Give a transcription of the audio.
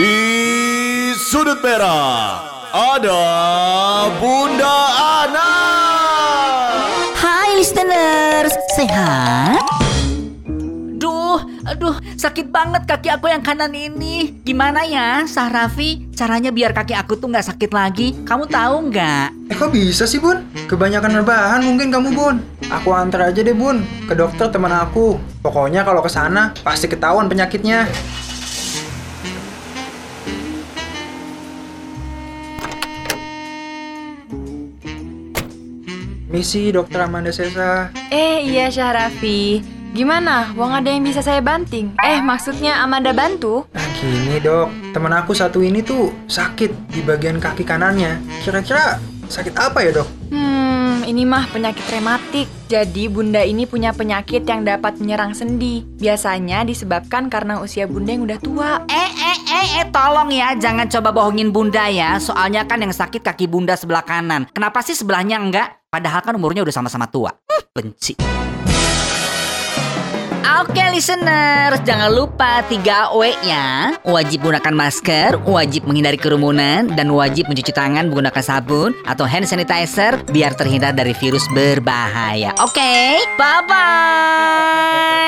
Di sudut merah ada Bunda Ana. Hai listeners, sehat? Duh, aduh, sakit banget kaki aku yang kanan ini. Gimana ya, Sahrafi? Caranya biar kaki aku tuh nggak sakit lagi. Kamu tahu nggak? Eh kok bisa sih bun? Kebanyakan rebahan mungkin kamu bun. Aku antar aja deh bun ke dokter teman aku. Pokoknya kalau ke sana pasti ketahuan penyakitnya. Misi dokter Amanda Sesa. Eh iya Syahrafi, gimana? Wong ada yang bisa saya banting? Eh maksudnya Amanda bantu? Nah gini dok, teman aku satu ini tuh sakit di bagian kaki kanannya. Kira-kira sakit apa ya dok? Hmm, ini mah penyakit rematik. Jadi bunda ini punya penyakit yang dapat menyerang sendi. Biasanya disebabkan karena usia bunda yang udah tua. Eh, eh, eh, eh, tolong ya, jangan coba bohongin bunda ya. Soalnya kan yang sakit kaki bunda sebelah kanan. Kenapa sih sebelahnya enggak? Padahal kan umurnya udah sama-sama tua. Hmm, benci. Oke listeners, jangan lupa 3W-nya Wajib gunakan masker, wajib menghindari kerumunan Dan wajib mencuci tangan menggunakan sabun atau hand sanitizer Biar terhindar dari virus berbahaya Oke, bye-bye